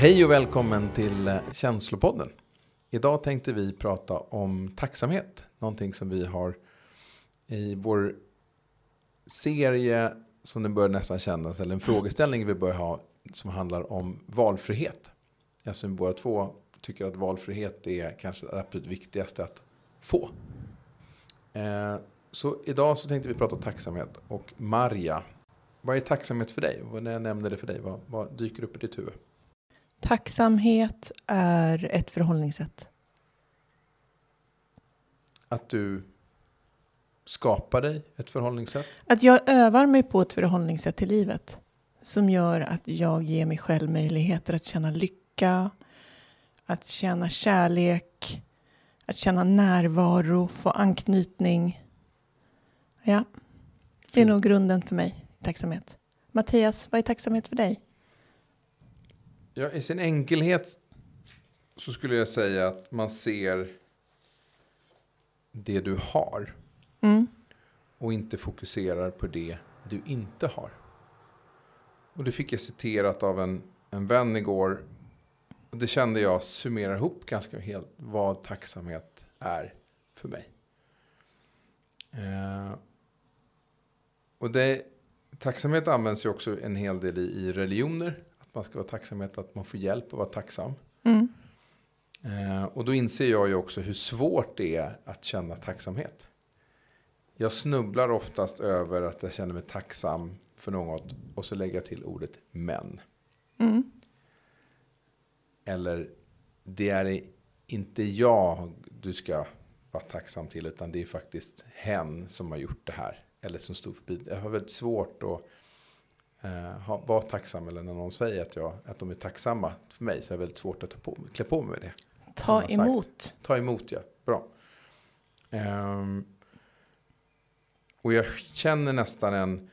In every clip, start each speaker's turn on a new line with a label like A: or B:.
A: Hej och välkommen till eh, Känslopodden. Idag tänkte vi prata om tacksamhet. Någonting som vi har i vår serie som den bör nästan kännas, eller en frågeställning vi bör ha som handlar om valfrihet. Alltså båda två tycker att valfrihet är kanske det absolut viktigaste att få. Eh, så idag så tänkte vi prata tacksamhet. Och Marja, vad är tacksamhet för dig? När jag nämner det för dig, vad, vad dyker upp i ditt huvud?
B: Tacksamhet är ett förhållningssätt.
A: Att du skapar dig ett förhållningssätt?
B: Att jag övar mig på ett förhållningssätt till livet. Som gör att jag ger mig själv möjligheter att känna lycka. Att känna kärlek. Att känna närvaro, få anknytning. Ja, det är nog grunden för mig, tacksamhet. Mattias, vad är tacksamhet för dig?
A: Ja, I sin enkelhet så skulle jag säga att man ser det du har.
B: Mm.
A: Och inte fokuserar på det du inte har. Och det fick jag citerat av en, en vän igår. Och det kände jag summerar ihop ganska helt vad tacksamhet är för mig. Eh, och det, tacksamhet används ju också en hel del i, i religioner. Att man ska vara tacksamhet, att man får hjälp att vara tacksam.
B: Mm.
A: Eh, och då inser jag ju också hur svårt det är att känna tacksamhet. Jag snubblar oftast över att jag känner mig tacksam för något och så lägger jag till ordet men.
B: Mm.
A: Eller det är inte jag du ska vara tacksam till utan det är faktiskt hen som har gjort det här. Eller som stod förbi. Jag har väldigt svårt att eh, vara tacksam eller när någon säger att, jag, att de är tacksamma för mig så är det väldigt svårt att ta på, klä på mig det.
B: Ta emot.
A: Ta emot ja, bra. Um, och jag känner nästan en,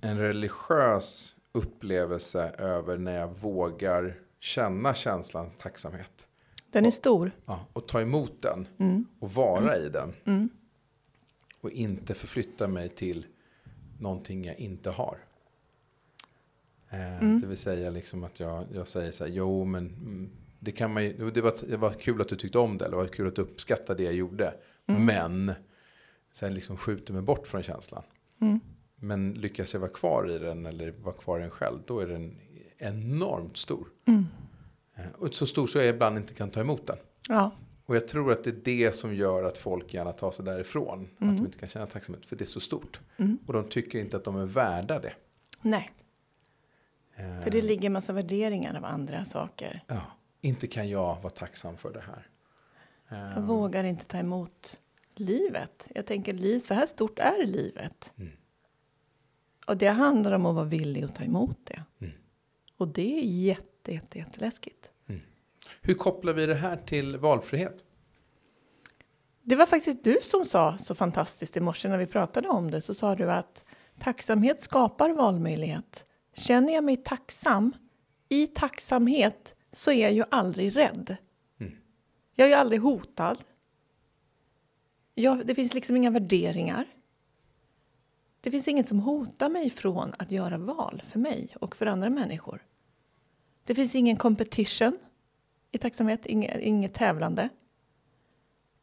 A: en religiös upplevelse över när jag vågar känna känslan tacksamhet.
B: Den är stor.
A: Ja, och ta emot den
B: Mm.
A: och vara i den.
B: Mm.
A: Och inte förflytta mig till någonting jag inte har. Eh,
B: Mm.
A: Det vill säga liksom att jag, jag säger så här, jo men mm, det kan man ju, det var, det var kul att du tyckte om det, eller det var kul att du uppskattade det jag gjorde.
B: Mm.
A: Men, sen liksom skjuter mig bort från känslan.
B: Mm.
A: Men lyckas jag vara kvar i den eller vara kvar i den själv, då är den enormt stor.
B: Mm.
A: Eh, Och så stor så jag ibland inte kan ta emot den.
B: Ja.
A: Och jag tror att det är det som gör att folk gärna tar sig därifrån. Att
B: Mm.
A: de inte kan känna tacksamhet, för det är så stort.
B: Mm.
A: Och de tycker inte att de är värda det.
B: Nej, för det ligger massa värderingar av andra saker.
A: ja, inte kan jag vara tacksam för det här. Eh,
B: Jag vågar inte ta emot livet. Jag tänker, så här stort är livet.
A: Mm.
B: Och det handlar om att vara villig att ta emot det.
A: Mm.
B: Och det är jätte, jätte, jätteläskigt.
A: Hur kopplar vi det här till valfrihet?
B: Det var faktiskt du som sa så fantastiskt i morse när vi pratade om det. Så sa du att tacksamhet skapar valmöjlighet. Känner jag mig tacksam, i tacksamhet så är jag ju aldrig rädd.
A: Mm.
B: Jag är ju aldrig hotad. Jag, det finns liksom inga värderingar. Det finns inget som hotar mig från att göra val för mig och för andra människor. Det finns ingen competition i tacksamhet, inget, inget tävlande.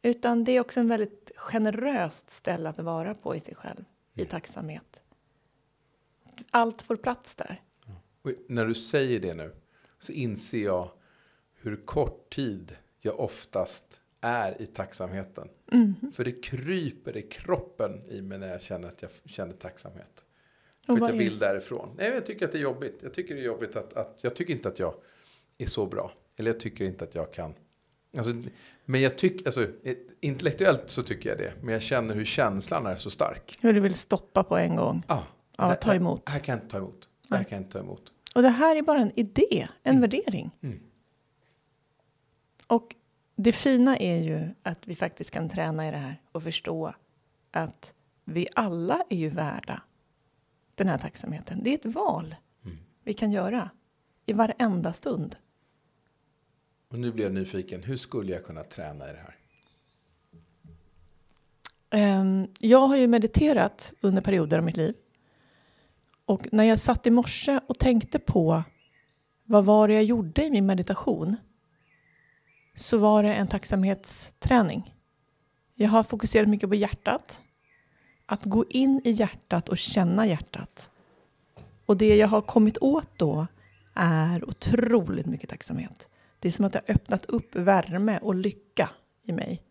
B: Utan det är också en väldigt generöst ställe att vara på i sig själv, i tacksamhet. Allt får plats där.
A: Och när du säger det nu så inser jag hur kort tid jag oftast är i tacksamheten. För det kryper i kroppen i mig när jag känner att jag känner tacksamhet. För att jag vill därifrån. Nej, jag tycker att det är jobbigt. Jag tycker det är jobbigt att, att jag tycker inte att jag är så bra. Eller jag tycker inte att jag kan. Alltså, men jag tycker, alltså, eh, intellektuellt så tycker jag det. Men jag känner hur känslan är så stark.
B: Hur du vill stoppa på en gång.
A: Ah,
B: Ja, ta emot.
A: Det här kan jag inte ta emot. Det här kan jag inte ta emot.
B: Och det här är bara en idé, en värdering.
A: Mm.
B: Och det fina är ju att vi faktiskt kan träna i det här och förstå att vi alla är ju värda den här tacksamheten. Det är ett val
A: Mm.
B: vi kan göra i varenda stund.
A: Och nu blir jag nyfiken. Hur skulle jag kunna träna i det här?
B: Ehm, Jag har ju mediterat under perioder av mitt liv. Och när jag satt i morse och tänkte på vad var det jag gjorde i min meditation så var det en tacksamhetsträning. Jag har fokuserat mycket på hjärtat. Att gå in i hjärtat och känna hjärtat. Och det jag har kommit åt då är otroligt mycket tacksamhet. Det är som att det har öppnat upp värme och lycka i mig.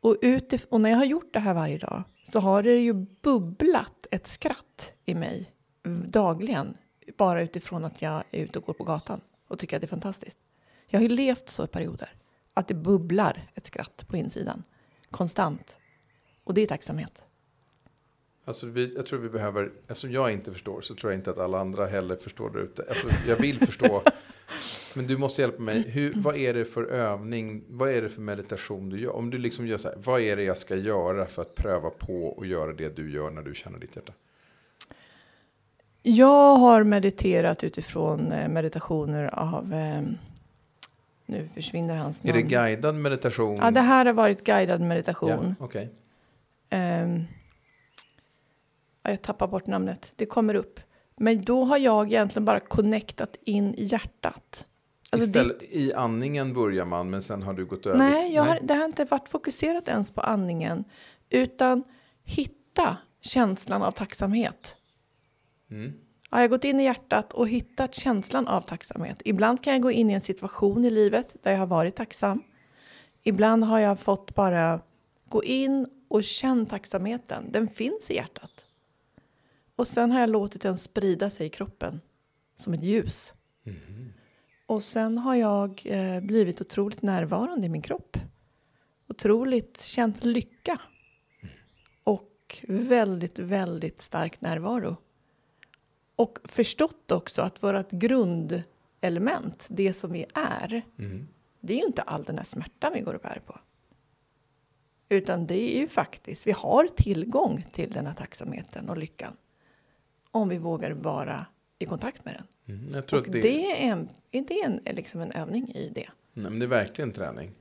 B: Och, utif- och när jag har gjort det här varje dag så har det ju bubblat ett skratt i mig dagligen. Bara utifrån att jag är ute och går på gatan och tycker att det är fantastiskt. Jag har ju levt så i perioder. Att det bubblar ett skratt på insidan. Konstant. Och det är tacksamhet.
A: Alltså vi, jag tror vi behöver, eftersom jag inte förstår så tror jag inte att alla andra heller förstår där ute. Alltså jag vill förstå, men du måste hjälpa mig. Hur, vad är det för övning, vad är det för meditation du gör? Om du liksom gör så här, vad är det jag ska göra för att pröva på och göra det du gör när du känner ditt hjärta?
B: Jag har mediterat utifrån eh, meditationer av... Eh, nu försvinner hans
A: Är
B: namn.
A: det guidad meditation?
B: Ja, det här har varit guidad meditation.
A: Ja, okej.
B: Ehm, ja, jag tappar bort namnet. Det kommer upp. Men då har jag egentligen bara connectat in i hjärtat. Alltså
A: Istället, I andningen börjar man, men sen har du gått
B: det,
A: över.
B: nej, jag har, det har inte varit fokuserat ens på andningen. Utan hitta känslan av tacksamhet.
A: Mm.
B: Har jag gått in i hjärtat och hittat känslan av tacksamhet. Ibland kan jag gå in i en situation i livet där jag har varit tacksam. Ibland har jag fått bara gå in och känna tacksamheten. Den finns i hjärtat. Och sen har jag låtit den sprida sig i kroppen som ett ljus. Och sen har jag eh, blivit otroligt närvarande i min kropp. Otroligt känt lycka. Och väldigt, väldigt stark närvaro. Och förstått också att vårt grundelement, det som vi är,
A: Mm.
B: det är ju inte all den här smärtan vi går och bär på. Utan det är ju faktiskt, vi har tillgång till den här tacksamheten och lyckan. Om vi vågar vara i kontakt med den.
A: Mm. Jag tror
B: Och
A: att
B: det,
A: det,
B: är, en, är det en, liksom en övning i det.
A: nej, men det är verkligen träning.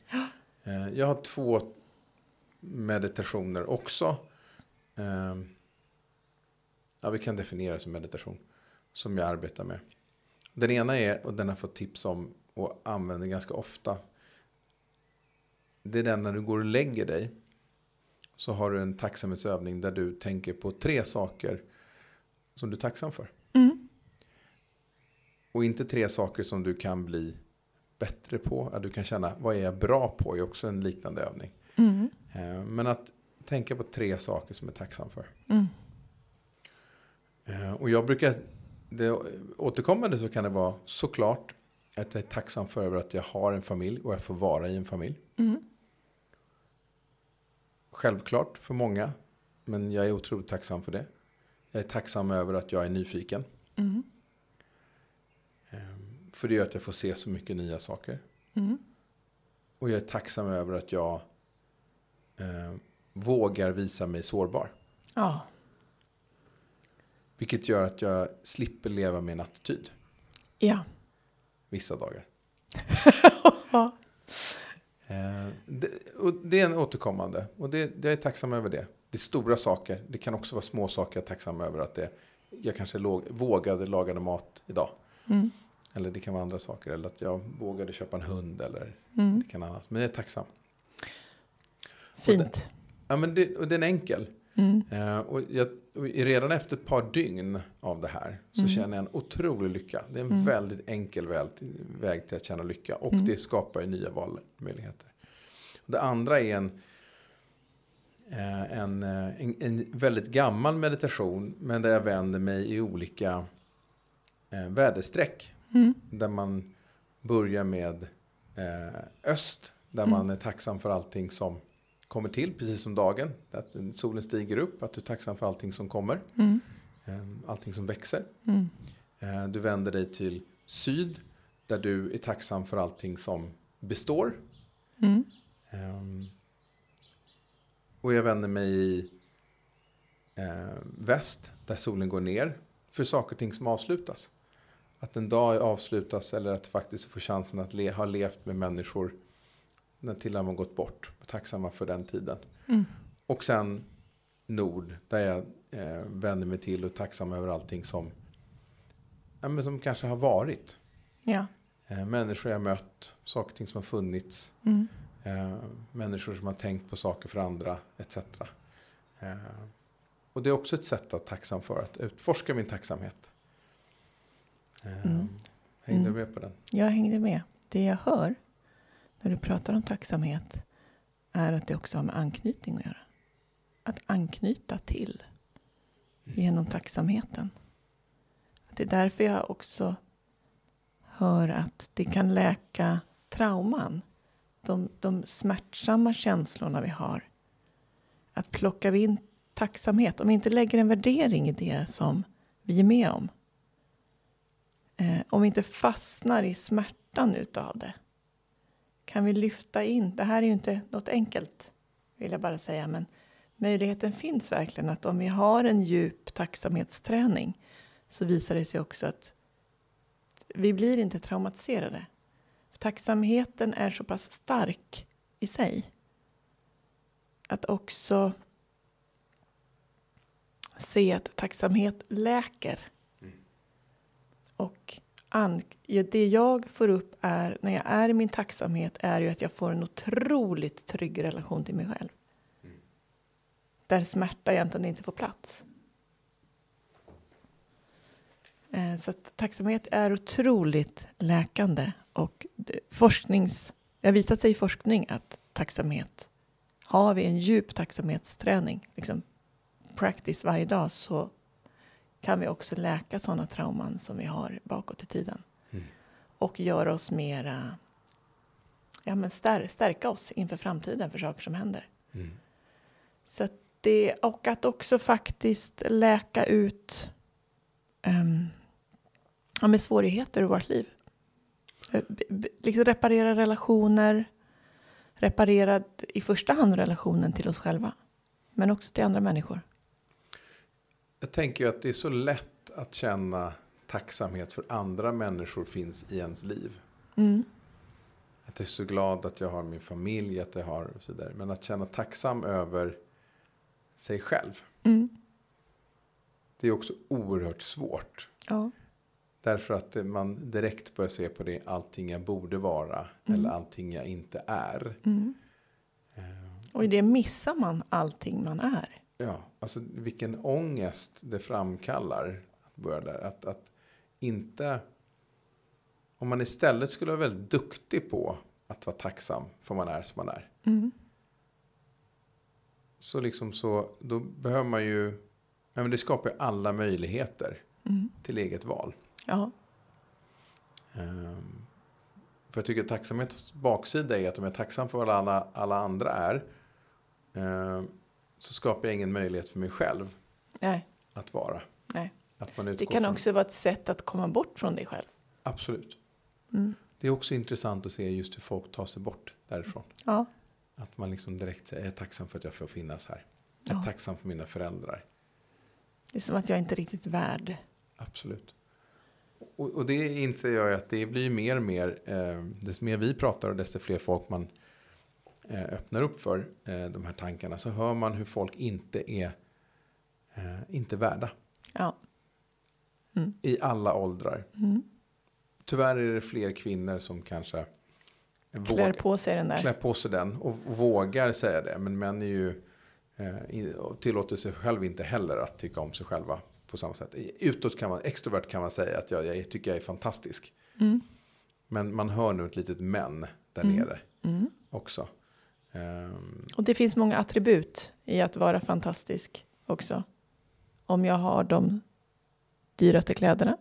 A: Eh, Jag har två meditationer också. Eh, Ja, vi kan definiera som meditation. Som jag arbetar med. Den ena är, och den har fått tips om och använder ganska ofta. Det är den när du går och lägger dig. Så har du en tacksamhetsövning där du tänker på tre saker som du är tacksam för. Och inte tre saker som du kan bli bättre på. Att du kan känna, vad är jag bra på? är också en liknande övning.
B: Mm.
A: Eh, Men att tänka på tre saker som jag är tacksam för.
B: Mm.
A: Eh, Och jag brukar, det återkommande så kan det vara såklart att jag är tacksam för att jag har en familj och jag får vara i en familj.
B: Mm.
A: Självklart för många, men jag är otroligt tacksam för det. Jag är tacksam över att jag är nyfiken.
B: Mm.
A: För det gör att jag får se så mycket nya saker.
B: Mm.
A: Och jag är tacksam över att jag eh, vågar visa mig sårbar.
B: Ja.
A: Vilket gör att jag slipper leva med en attityd
B: Ja.
A: vissa dagar. Eh, det, och det är en återkommande. Och det jag är tacksam över det. Det är stora saker. Det kan också vara små saker jag är tacksam över. Att det, jag kanske låg, vågade laga mat idag.
B: Mm.
A: Eller det kan vara andra saker. Eller att jag vågade köpa en hund. Eller
B: Mm.
A: det kan annat. Men jag är tacksam.
B: Fint.
A: Ja, men det, och den är enkel.
B: Mm.
A: Eh, och jag, och redan efter ett par dygn av det här så
B: Mm.
A: känner jag en otrolig lycka. Det är en
B: Mm.
A: väldigt enkel väg, väg till att känna lycka. Och
B: Mm.
A: det skapar ju nya valmöjligheter. Och det andra är en, eh, en, eh, en, en väldigt gammal meditation. Men där jag vänder mig i olika eh, väderstreck.
B: Mm.
A: Där man börjar med eh, öst. Där
B: Mm.
A: man är tacksam för allting som kommer till, precis som dagen. Att solen stiger upp, att du är tacksam för allting som kommer.
B: Mm.
A: eh, Allting som växer.
B: Mm.
A: Eh, Du vänder dig till syd, där du är tacksam för allting som består.
B: Mm.
A: Ehm, och jag vänder mig i eh, väst, där solen går ner, för saker och ting som avslutas. Att en dag avslutas eller att faktiskt få chansen att le, ha levt med människor när till och med gått bort. Tacksamma för den tiden.
B: Mm.
A: Och sen nord, där jag eh, vänder mig till och är tacksam över allting som, ja, men som kanske har varit.
B: Ja.
A: Eh, människor jag mött, saker och ting som har funnits.
B: Mm.
A: Eh, människor som har tänkt på saker för andra, etc. Eh, och det är också ett sätt att tacksam för, att utforska min tacksamhet. Eh,
B: Mm.
A: Hängde
B: Mm.
A: du med på den?
B: Jag hängde med. Det jag hör när du pratar om tacksamhet är att det också har med anknytning att göra. Att anknyta till genom tacksamheten. Det är därför jag också hör att det kan läka trauman. De, de smärtsamma känslorna vi har. Att plockar vi in tacksamhet, om vi inte lägger en värdering i det som vi är med om. Eh, om vi inte fastnar i smärtan utav det. Kan vi lyfta in, det här är ju inte något enkelt vill jag bara säga, men möjligheten finns verkligen att om vi har en djup tacksamhetsträning så visar det sig också att vi blir inte traumatiserade. Tacksamheten är så pass stark i sig att också se att tacksamhet läker. Och an, det jag får upp är, när jag är i min tacksamhet är ju att jag får en otroligt trygg relation till mig själv. Där smärta egentligen inte får plats. Eh, Så att tacksamhet är otroligt läkande. Och det- forsknings, det har visat sig i forskning att tacksamhet, har vi en djup tacksamhetsträning, liksom practice varje dag, så kan vi också läka sådana trauman som vi har bakåt i tiden.
A: Mm.
B: Och göra oss mera, ja men stär, stärka oss inför framtiden för saker som händer.
A: Mm.
B: Så att det, och att också faktiskt läka ut um, ja, med svårigheter i vårt liv. Eh, b- b- Liksom reparera relationer, reparera i första hand relationen till oss själva. Men också till andra människor.
A: Jag tänker ju att det är så lätt att känna tacksamhet för andra människor finns i ens liv.
B: Mm.
A: Att jag är så glad att jag har min familj, att jag har och så vidare. Men att känna tacksam över sig själv.
B: Mm.
A: Det är också oerhört svårt.
B: Ja.
A: Därför att man direkt börjar se på det allting jag borde vara.
B: Mm.
A: Eller allting jag inte är.
B: Mm.
A: Eh,
B: Och i det missar man allting man är.
A: Ja, alltså vilken ångest det framkallar. Att börja där. Att, att inte... Om man istället skulle vara väldigt duktig på att vara tacksam för man är som man är.
B: Mm.
A: Så liksom så, då behöver man ju... Ja, men det skapar ju alla möjligheter
B: Mm.
A: till eget val.
B: Ja.
A: Ehm, för jag tycker att tacksamhetens baksida är att om jag är tacksam för vad alla, alla andra är. ehm, så skapar jag ingen möjlighet för mig själv
B: Nej.
A: att vara.
B: Nej.
A: Att man
B: Det kan
A: från,
B: också vara ett sätt att komma bort från dig själv.
A: Absolut.
B: Mm.
A: Det är också intressant att se just hur folk tar sig bort därifrån.
B: Ja.
A: Att man liksom direkt säger, jag är tacksam för att jag får finnas här. Jag är
B: Ja.
A: tacksam för mina föräldrar.
B: Det är som att jag inte är riktigt värd.
A: Absolut. Och, och det inser jag att det blir mer och mer, eh, desto mer vi pratar och desto fler folk man öppnar upp för eh, de här tankarna så hör man hur folk inte är eh, inte värda.
B: Ja. Mm.
A: I alla åldrar.
B: Mm.
A: Tyvärr är det fler kvinnor som kanske
B: Klär
A: vågar,
B: på sig den där.
A: klär på sig den och vågar säga det. Men män är ju eh, tillåter sig själv inte heller att tycka om sig själva på samma sätt. Utåt kan man, extrovert kan man säga att jag, jag tycker jag är fantastisk.
B: Mm.
A: Men man hör nu ett litet men där
B: Mm.
A: nere
B: Mm.
A: också. Ehm,
B: Och det finns många attribut i att vara fantastisk också. Om jag har de dyraste kläderna,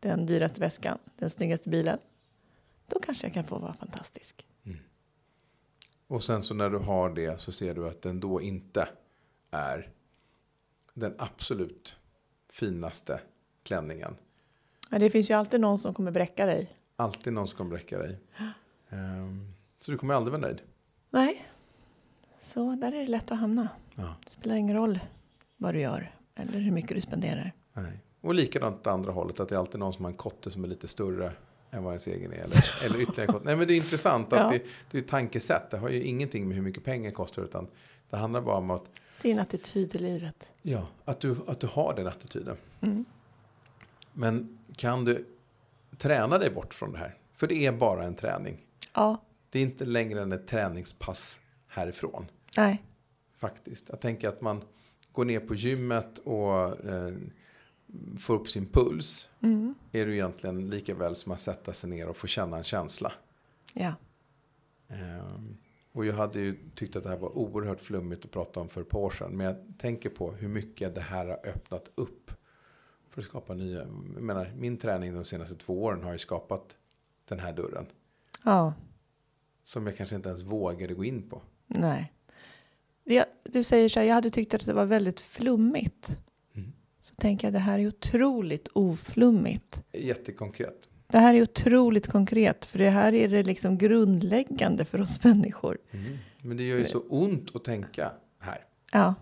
B: den dyraste väskan, den snyggaste bilen. Då kanske jag kan få vara fantastisk.
A: och sen så när du har det så ser du att den då inte är den absolut finaste klänningen.
B: Ja, det finns ju alltid någon som kommer bräcka dig.
A: Alltid någon som kommer bräcka dig. Ehm, så du kommer aldrig vara nöjd.
B: Nej, så där är det lätt att hamna.
A: Ja.
B: Det spelar ingen roll vad du gör eller hur mycket du spenderar.
A: Nej. Och likadant åt andra hållet, att det är alltid någon som har en kotte som är lite större än vad ens egen är. Eller, eller ytterligare kotte. Nej men det är intressant att
B: Ja.
A: det, det är tankesätt. Det har ju ingenting med hur mycket pengar kostar utan det handlar bara om att,
B: Det är en attityd i livet.
A: ja, att, du, att du har den attityden.
B: Mm.
A: Men kan du träna dig bort från det här? För det är bara en träning.
B: Ja,
A: Det är inte längre än ett träningspass härifrån.
B: nej,
A: Faktiskt. Jag tänker att man går ner på gymmet och eh, får upp sin puls.
B: mm.
A: Är det egentligen lika väl som att sätta sig ner och få känna en känsla.
B: ja,
A: Ehm, och jag hade ju tyckt att det här var oerhört flummigt att prata om för ett par år sedan. Men jag tänker på hur mycket det här har öppnat upp. För att skapa nya. Jag menar, min träning de senaste två åren har ju skapat den här dörren.
B: ja,
A: Som jag kanske inte ens vågade gå in på.
B: nej. Det, du säger så här, jag hade tyckt att det var väldigt flummigt.
A: Mm.
B: Så tänker jag, det här är otroligt oflummigt.
A: Jättekonkret.
B: Det här är otroligt konkret, för det här är det liksom grundläggande för oss människor.
A: Mm. Men det gör ju så ont att tänka här.
B: Ja,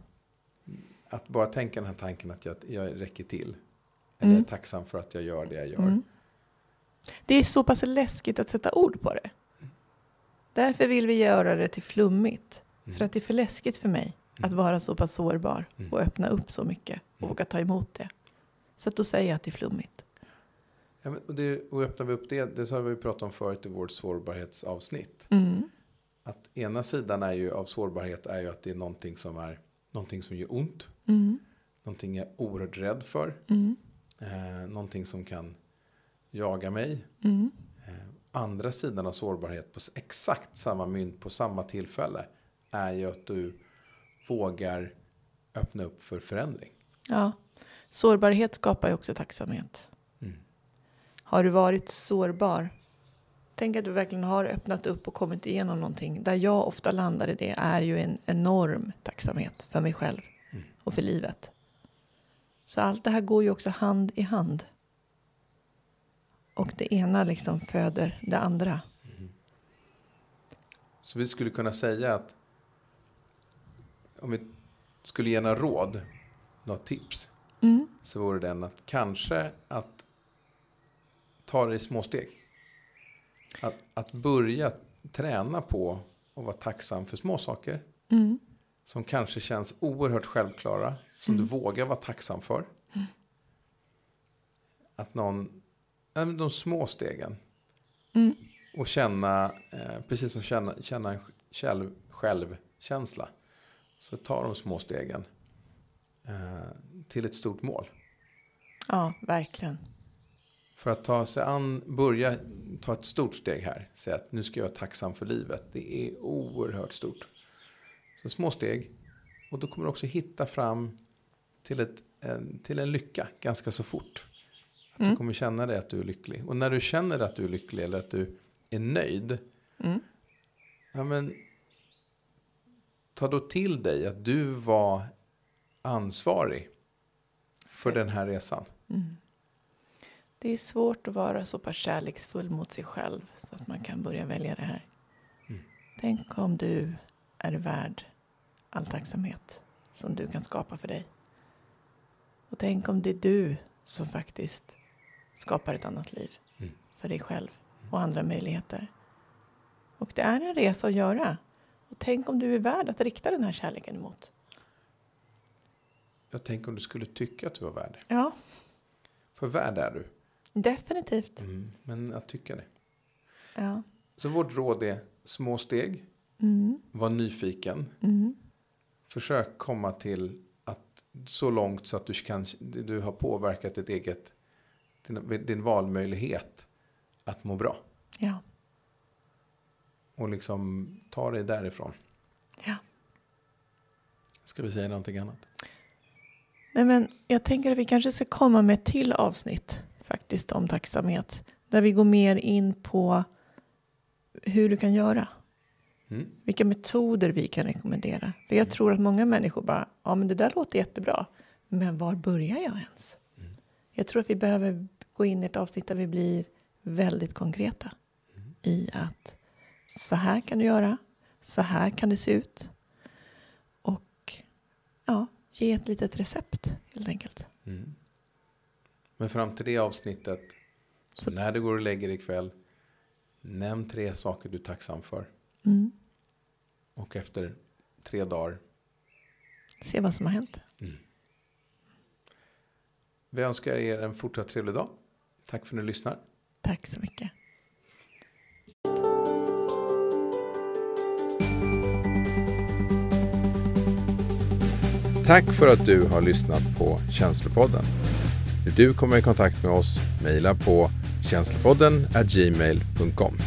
A: Att bara tänka den här tanken att jag, jag räcker till. Eller
B: Mm.
A: jag är tacksam för att jag gör det jag gör.
B: mm. Det är så pass läskigt att sätta ord på det. Därför vill vi göra det till flummigt.
A: Mm.
B: För att det är för läskigt för mig att
A: Mm.
B: vara så pass sårbar
A: Mm.
B: och öppna upp så mycket och
A: Mm.
B: våga ta emot det. Så att då säger jag att det är flummigt.
A: Ja, men, och, det, och öppnar vi upp det, det har vi pratat om förut i vårt sårbarhetsavsnitt.
B: Mm.
A: Att ena sidan är ju, av sårbarhet är ju att det är någonting som är någonting som gör ont.
B: Mm.
A: Någonting jag är oerhört rädd för.
B: Mm.
A: Eh, någonting som kan jaga mig.
B: Mm.
A: Andra sidan av sårbarhet på exakt samma mynt på samma tillfälle är ju att du vågar öppna upp för förändring.
B: Ja. Sårbarhet skapar ju också tacksamhet.
A: Mm.
B: Har du varit sårbar? Tänk att du verkligen har öppnat upp och kommit igenom någonting. Där jag ofta landar i det är ju en enorm tacksamhet för mig själv
A: Mm.
B: och för livet. Så allt det här går ju också hand i hand. Och det ena liksom föder det andra.
A: Så vi skulle kunna säga att om vi skulle ge några råd, några tips,
B: Mm.
A: så vore den att kanske att ta det i små steg. Att, att börja träna på att vara tacksam för små saker
B: Mm.
A: som kanske känns oerhört självklara, som
B: Mm.
A: du vågar vara tacksam för. Att någon, de små stegen.
B: Mm.
A: Och känna, eh, precis som känna, känna en själv, självkänsla. Så ta de små stegen eh, till ett stort mål.
B: Ja, verkligen.
A: För att ta sig an, börja ta ett stort steg här. Säga att nu ska jag vara tacksam för livet. Det är oerhört stort. Så små steg. Och då kommer du också hitta fram till, ett, till en lycka ganska så fort. Att du
B: Mm.
A: kommer känna dig att du är lycklig. Och när du känner att du är lycklig eller att du är nöjd.
B: Mm.
A: Ja men. Ta då till dig att du var ansvarig. För den här resan.
B: Mm. Det är svårt att vara så pass kärleksfull mot sig själv så att man kan börja välja det här.
A: Mm.
B: Tänk om du är värd all tacksamhet som du kan skapa för dig. Och tänk om det är du som faktiskt skapar ett annat liv
A: Mm.
B: för dig själv och andra möjligheter. Och det är en resa att göra. Och tänk om du är värd att rikta den här kärleken emot.
A: Jag tänker om du skulle tycka att du var värd.
B: Ja,
A: För värd är du.
B: definitivt.
A: Mm, men att tycka det.
B: Ja.
A: Så vårt råd är små steg.
B: Mm.
A: Var nyfiken.
B: Mm.
A: Försök komma till att så långt så att du, kan, du har påverkat ditt eget, din, din valmöjlighet att må bra.
B: Ja.
A: Och liksom ta dig därifrån.
B: Ja.
A: Ska vi säga någonting annat?
B: Nej, men jag tänker att vi kanske ska komma med ett till avsnitt faktiskt om tacksamhet. Där vi går mer in på hur du kan göra.
A: Mm.
B: Vilka metoder vi kan rekommendera. För jag tror att många människor bara, ja men det där låter jättebra. Men var börjar jag ens?
A: Mm.
B: Jag tror att vi behöver gå in i ett avsnitt där vi blir väldigt konkreta. I att Så här kan du göra. Så här kan det se ut. Och ja, ge ett litet recept helt enkelt.
A: Mm. Men fram till det avsnittet, så när du går och lägger dig ikväll, nämn tre saker du är tacksam för.
B: Mm.
A: Och efter tre dagar,
B: Se vad som har hänt.
A: vi önskar er en fortsatt trevlig dag. Tack för att ni lyssnar.
B: Tack så mycket.
A: Tack för att du har lyssnat på Känslopodden. Vill du komma i kontakt med oss, mejla på känslopodden gmail.com.